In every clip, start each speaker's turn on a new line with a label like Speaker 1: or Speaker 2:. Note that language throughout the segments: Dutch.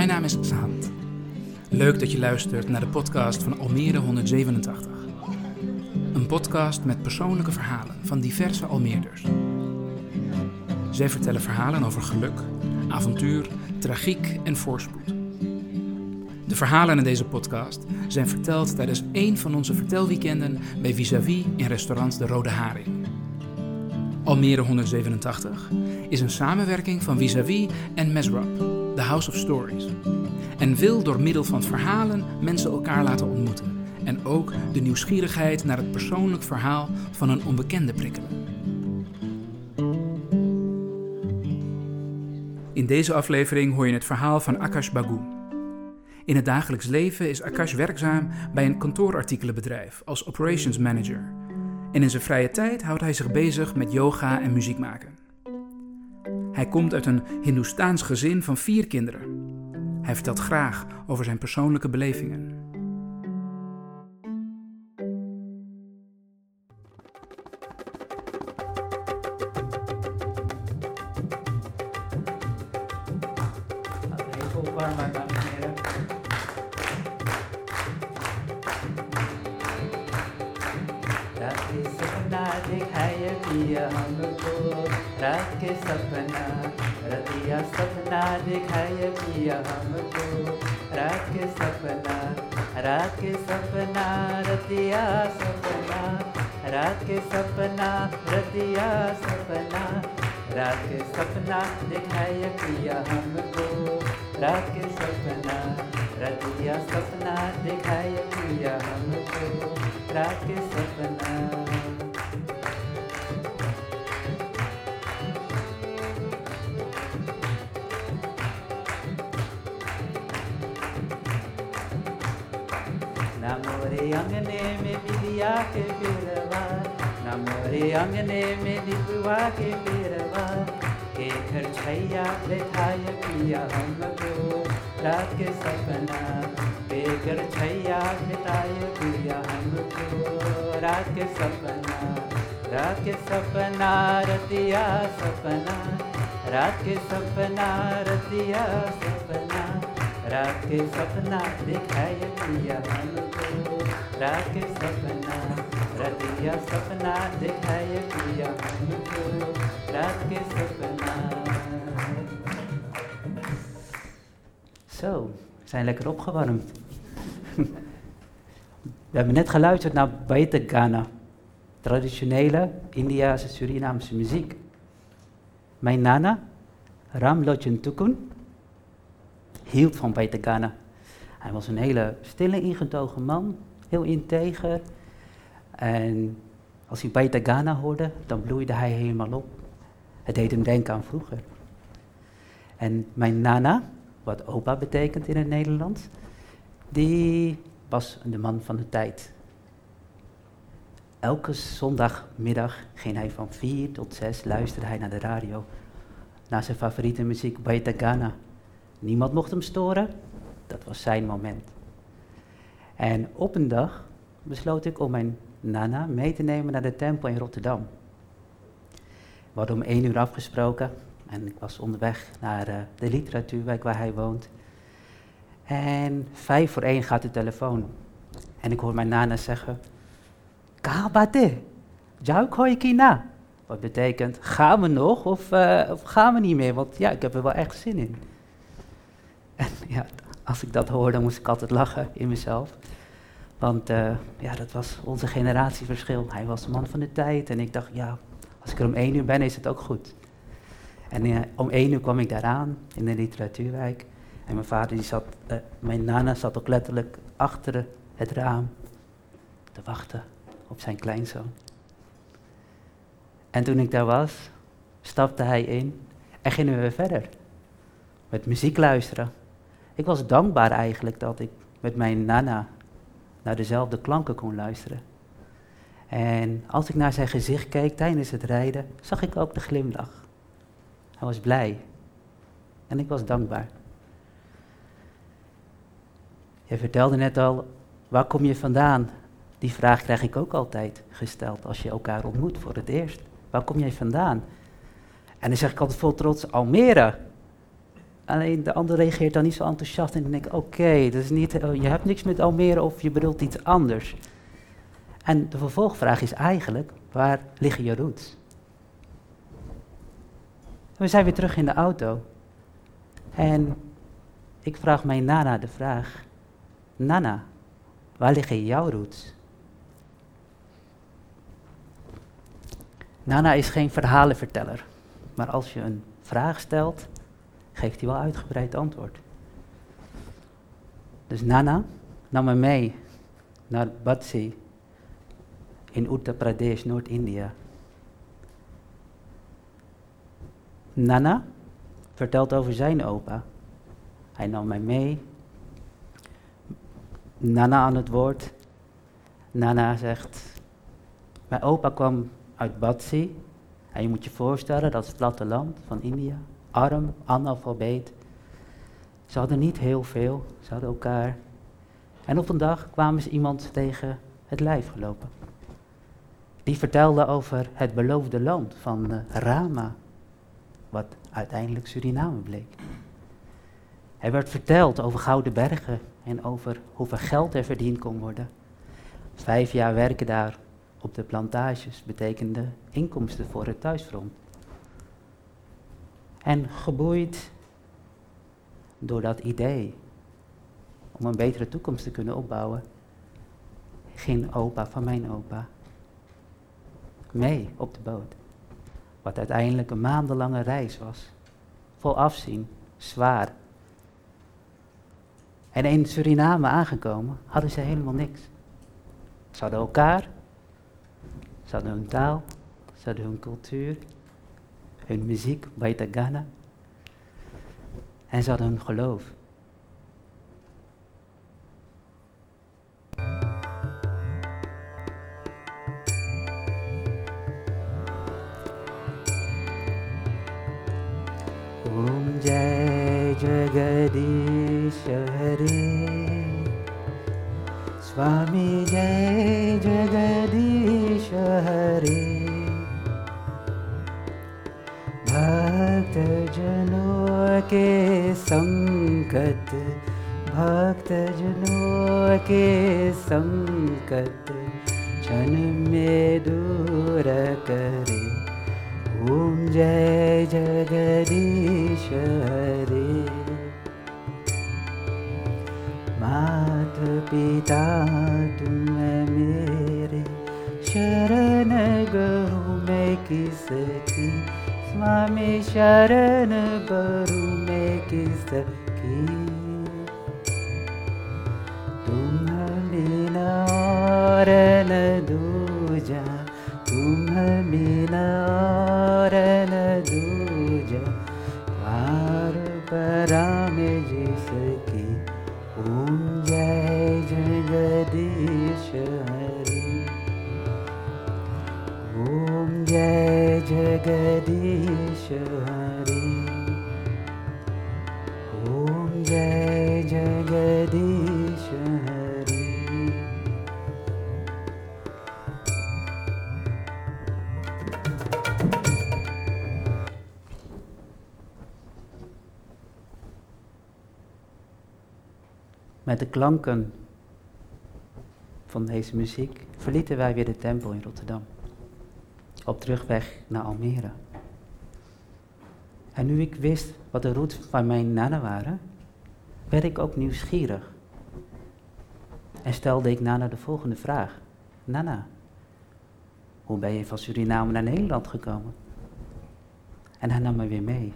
Speaker 1: Mijn naam is Zahand. Leuk dat je luistert naar de podcast van Almere 187. Een podcast met persoonlijke verhalen van diverse Almeerders. Zij vertellen verhalen over geluk, avontuur, tragiek en voorspoed. De verhalen in deze podcast zijn verteld tijdens één van onze vertelweekenden bij Vis-à-vis in restaurant De Rode Haring. Almere 187 is een samenwerking van Vis-à-vis en Mesrap, The House of Stories. En wil door middel van verhalen mensen elkaar laten ontmoeten. En ook de nieuwsgierigheid naar het persoonlijk verhaal van een onbekende prikkelen. In deze aflevering hoor je het verhaal van Akash Bagu. In het dagelijks leven is Akash werkzaam bij een kantoorartikelenbedrijf als operations manager. En in zijn vrije tijd houdt hij zich bezig met yoga en muziek maken. Hij komt uit een Hindoestaans gezin van vier kinderen. Hij vertelt graag over zijn persoonlijke belevingen.
Speaker 2: दिखाए पिया हमको। रात के सपना रतिया सपना दिखाए पिया हमको। रात के सपना, रात के सपना रतिया सपना। रात के सपना रतिया सपना। रात के सपना दिखाए पिया हमको। रात के सपना रतिया सपना दिखाए पिया हमको। रात के सपना। अंगने में बिलिया के बिरवा, ना मोरे अंगने में दिलवा के बिरवा। के घर छैया बैठाय पिया हमको रात के सपना। के घर छैया बिताय पिया हमको रात के सपना। रात के सपना रतिया सपना। रात के सपना रतिया सपना। रात के सपना दिखाए पिया हमको रात के सपना रतिया सपना दिखाए पिया हमको रात के सपना Zo, we zijn lekker opgewarmd. We hebben net geluisterd naar Baita Ghana, traditionele Indiase Surinaamse muziek. Mijn nana, Ram Lochen Tukun, hield van Baita Ghana. Hij was een hele stille, ingetogen man, heel integer. En als hij Baita Ghana hoorde, dan bloeide hij helemaal op. Het deed hem denken aan vroeger. En mijn nana, wat opa betekent in het Nederlands, die was de man van de tijd. Elke zondagmiddag ging hij van 4 tot 6 luisterde hij naar de radio. Naar zijn favoriete muziek, Baita Ghana. Niemand mocht hem storen, dat was zijn moment. En op een dag besloot ik om mijn nana mee te nemen naar de tempel in Rotterdam. We hadden om één uur afgesproken en ik was onderweg naar eh, de literatuurwijk waar hij woont. En vijf voor één gaat de telefoon. En ik hoor mijn nana zeggen, Kabate, na. Wat betekent, gaan we nog of, eh, of gaan we niet meer? Want ja, ik heb er wel echt zin in. En ja, als ik dat hoorde, dan moest ik altijd lachen in mezelf. Want eh, ja, dat was onze generatieverschil. Hij was de man van de tijd en ik dacht, ja, als ik er om één uur ben, is het ook goed. En eh, om één uur kwam ik daaraan in de literatuurwijk. En mijn vader, die zat, eh, mijn nana zat ook letterlijk achter het raam te wachten op zijn kleinzoon. En toen ik daar was, stapte hij in en gingen we verder. Met muziek luisteren. Ik was dankbaar eigenlijk dat ik met mijn nana naar dezelfde klanken kon luisteren. En als ik naar zijn gezicht keek tijdens het rijden, zag ik ook de glimlach. Hij was blij. En ik was dankbaar. Je vertelde net al, waar kom je vandaan? Die vraag krijg ik ook altijd gesteld als je elkaar ontmoet voor het eerst. Waar kom jij vandaan? En dan zeg ik altijd vol trots, Almere. Alleen de ander reageert dan niet zo enthousiast en dan denk ik, oké, is niet, je hebt niks met Almere of je bedoelt iets anders. En de vervolgvraag is eigenlijk, waar liggen je roots? We zijn weer terug in de auto. En ik vraag mijn Nana de vraag, Nana, waar liggen jouw roots? Nana is geen verhalenverteller, maar als je een vraag stelt, geeft hij wel uitgebreid antwoord. Dus Nana nam me mee naar Batsi in Uttar Pradesh, Noord-India. Nana vertelt over zijn opa. Hij nam mij mee. Nana aan het woord. Nana zegt, mijn opa kwam uit Batsi. En je moet je voorstellen, dat is het platteland van India. Arm, analfabeet. Ze hadden niet heel veel, ze hadden elkaar. En op een dag kwamen ze iemand tegen het lijf gelopen. Die vertelde over het beloofde land van uh, Rama, wat uiteindelijk Suriname bleek. Er werd verteld over gouden bergen en over hoeveel geld er verdiend kon worden. Vijf jaar werken daar op de plantages betekende inkomsten voor het thuisfront. En geboeid door dat idee om een betere toekomst te kunnen opbouwen, ging opa van mijn opa mee op de boot. Wat uiteindelijk een maandenlange reis was. Vol afzien, zwaar. En in Suriname aangekomen hadden ze helemaal niks. Ze hadden elkaar, ze hadden hun taal, ze hadden hun cultuur, hun muziek, Baita Ghana. En ze hadden hun geloof. Om Jai Jagadish Hare Swami Jai के संकट भक्त जनों के संकट क्षण में दूर करे। ओम जय जगदीश हरे मात पिता, तुम मेरे शरण गहु मैं किसकी स्वामी शरण बरु मैं किसकी? तुम बिना दूजा तुम बिना दूजा पार पराम जिसकी ओम जय जगदीश हरि। ओम जय जगदीश हरि ओम जय जगदीश Hari Met de klanken van deze muziek verlieten wij weer de tempel in Rotterdam. Op terugweg naar Almere. En nu ik wist wat de roots van mijn nana waren, werd ik ook nieuwsgierig. En stelde ik Nana de volgende vraag. Nana, hoe ben je van Suriname naar Nederland gekomen? En hij nam me weer mee.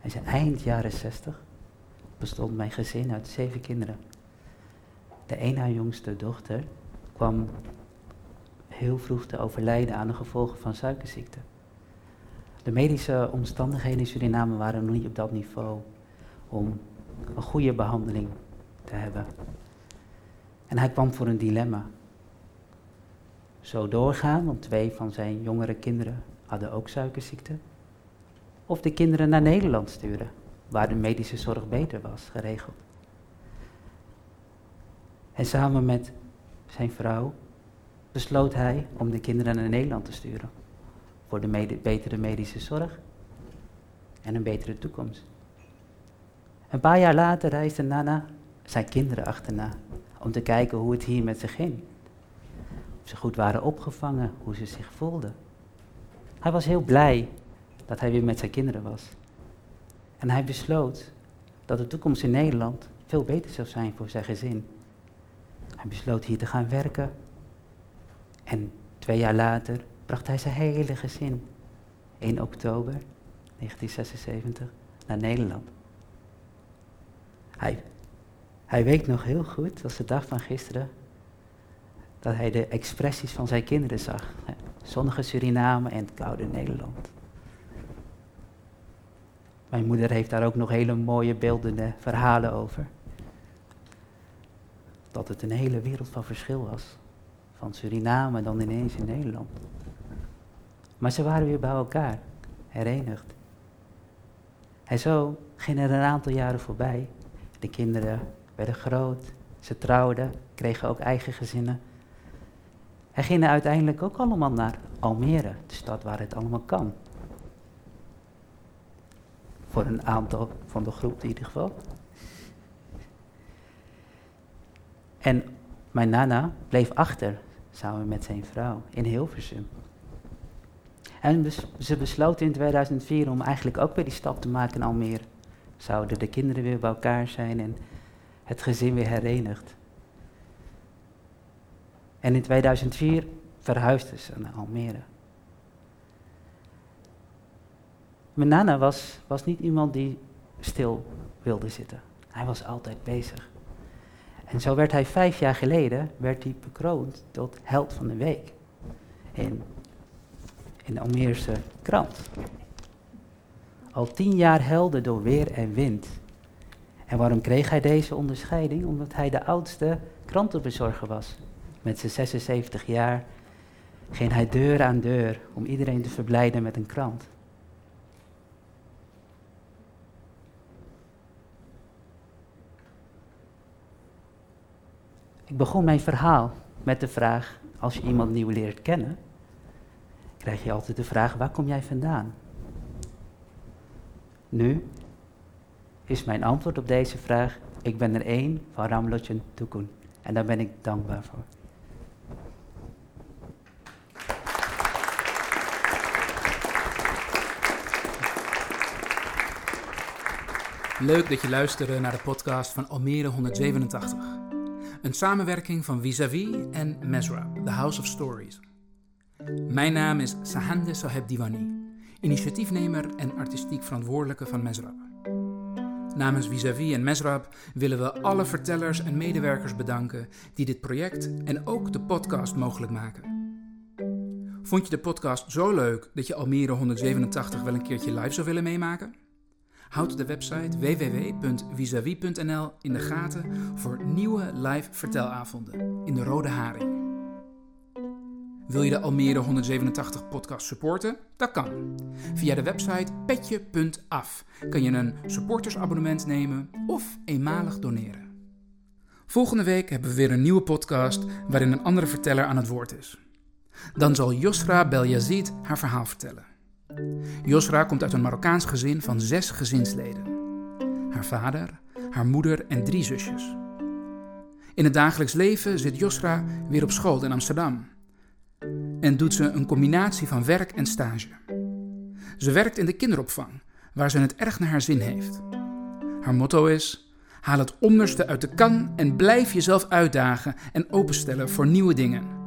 Speaker 2: En zei, eind jaren zestig bestond mijn gezin uit zeven kinderen. De ene jongste dochter kwam heel vroeg te overlijden aan de gevolgen van suikerziekte. De medische omstandigheden in Suriname waren nog niet op dat niveau om een goede behandeling te hebben. En hij kwam voor een dilemma. Zo doorgaan, want twee van zijn jongere kinderen hadden ook suikerziekte. Of de kinderen naar Nederland sturen, waar de medische zorg beter was geregeld. En samen met zijn vrouw besloot hij om de kinderen naar Nederland te sturen. Voor de betere medische zorg en een betere toekomst. Een paar jaar later reisde Nana zijn kinderen achterna om te kijken hoe het hier met ze ging. Of ze goed waren opgevangen, hoe ze zich voelden. Hij was heel blij dat hij weer met zijn kinderen was. En hij besloot dat de toekomst in Nederland veel beter zou zijn voor zijn gezin. Hij besloot hier te gaan werken. En twee jaar later bracht hij zijn hele gezin 1 oktober 1976 naar Nederland. Hij, hij weet nog heel goed, als de dag van gisteren, dat hij de expressies van zijn kinderen zag. Zonnige Suriname en koude Nederland. Mijn moeder heeft daar ook nog hele mooie beeldende verhalen over. Dat het een hele wereld van verschil was. Van Suriname dan ineens in Nederland. Maar ze waren weer bij elkaar, herenigd. En zo gingen er een aantal jaren voorbij. De kinderen werden groot, ze trouwden, kregen ook eigen gezinnen. En gingen uiteindelijk ook allemaal naar Almere, de stad waar het allemaal kan. Voor een aantal van de groep in ieder geval. En mijn nana bleef achter, samen met zijn vrouw, in Hilversum. En ze besloten in 2004 om eigenlijk ook weer die stap te maken in Almere. Zouden de kinderen weer bij elkaar zijn en het gezin weer herenigd. En in 2004 verhuisden ze naar Almere. Mijn nana was, was niet iemand die stil wilde zitten. Hij was altijd bezig. En zo werd hij vijf jaar geleden werd hij bekroond tot held van de week. In, in de Almeerse krant. Al tien jaar helden door weer en wind. En waarom kreeg hij deze onderscheiding? Omdat hij de oudste krantenbezorger was. Met zijn 76 jaar ging hij deur aan deur om iedereen te verblijden met een krant. Ik begon mijn verhaal met de vraag, als je iemand nieuw leert kennen, krijg je altijd de vraag, waar kom jij vandaan? Nu is mijn antwoord op deze vraag, ik ben er één van Ramlotjen Tukun. En daar ben ik dankbaar voor.
Speaker 1: Leuk dat je luisterde naar de podcast van Almere 187. Een samenwerking van Vis-a-vis en Mesrab, The House of Stories. Mijn naam is Sahande Saheb Diwani, initiatiefnemer en artistiek verantwoordelijke van Mesrab. Namens Vis-a-vis en Mesrab willen we alle vertellers en medewerkers bedanken die dit project en ook de podcast mogelijk maken. Vond je de podcast zo leuk dat je Almere 187 wel een keertje live zou willen meemaken? Houd de website www.visavi.nl in de gaten voor nieuwe live vertelavonden in de Rode Haring. Wil je de Almere 187 podcast supporten? Dat kan. Via de website petje.af kan je een supportersabonnement nemen of eenmalig doneren. Volgende week hebben we weer een nieuwe podcast waarin een andere verteller aan het woord is. Dan zal Yosra Beljazid haar verhaal vertellen. Yosra komt uit een Marokkaans gezin van zes gezinsleden. Haar vader, haar moeder en drie zusjes. In het dagelijks leven zit Yosra weer op school in Amsterdam. En doet ze een combinatie van werk en stage. Ze werkt in de kinderopvang, waar ze het erg naar haar zin heeft. Haar motto is: haal het onderste uit de kan en blijf jezelf uitdagen en openstellen voor nieuwe dingen.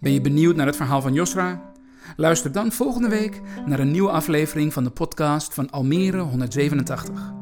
Speaker 1: Ben je benieuwd naar het verhaal van Yosra? Luister dan volgende week naar een nieuwe aflevering van de podcast van Almere 187.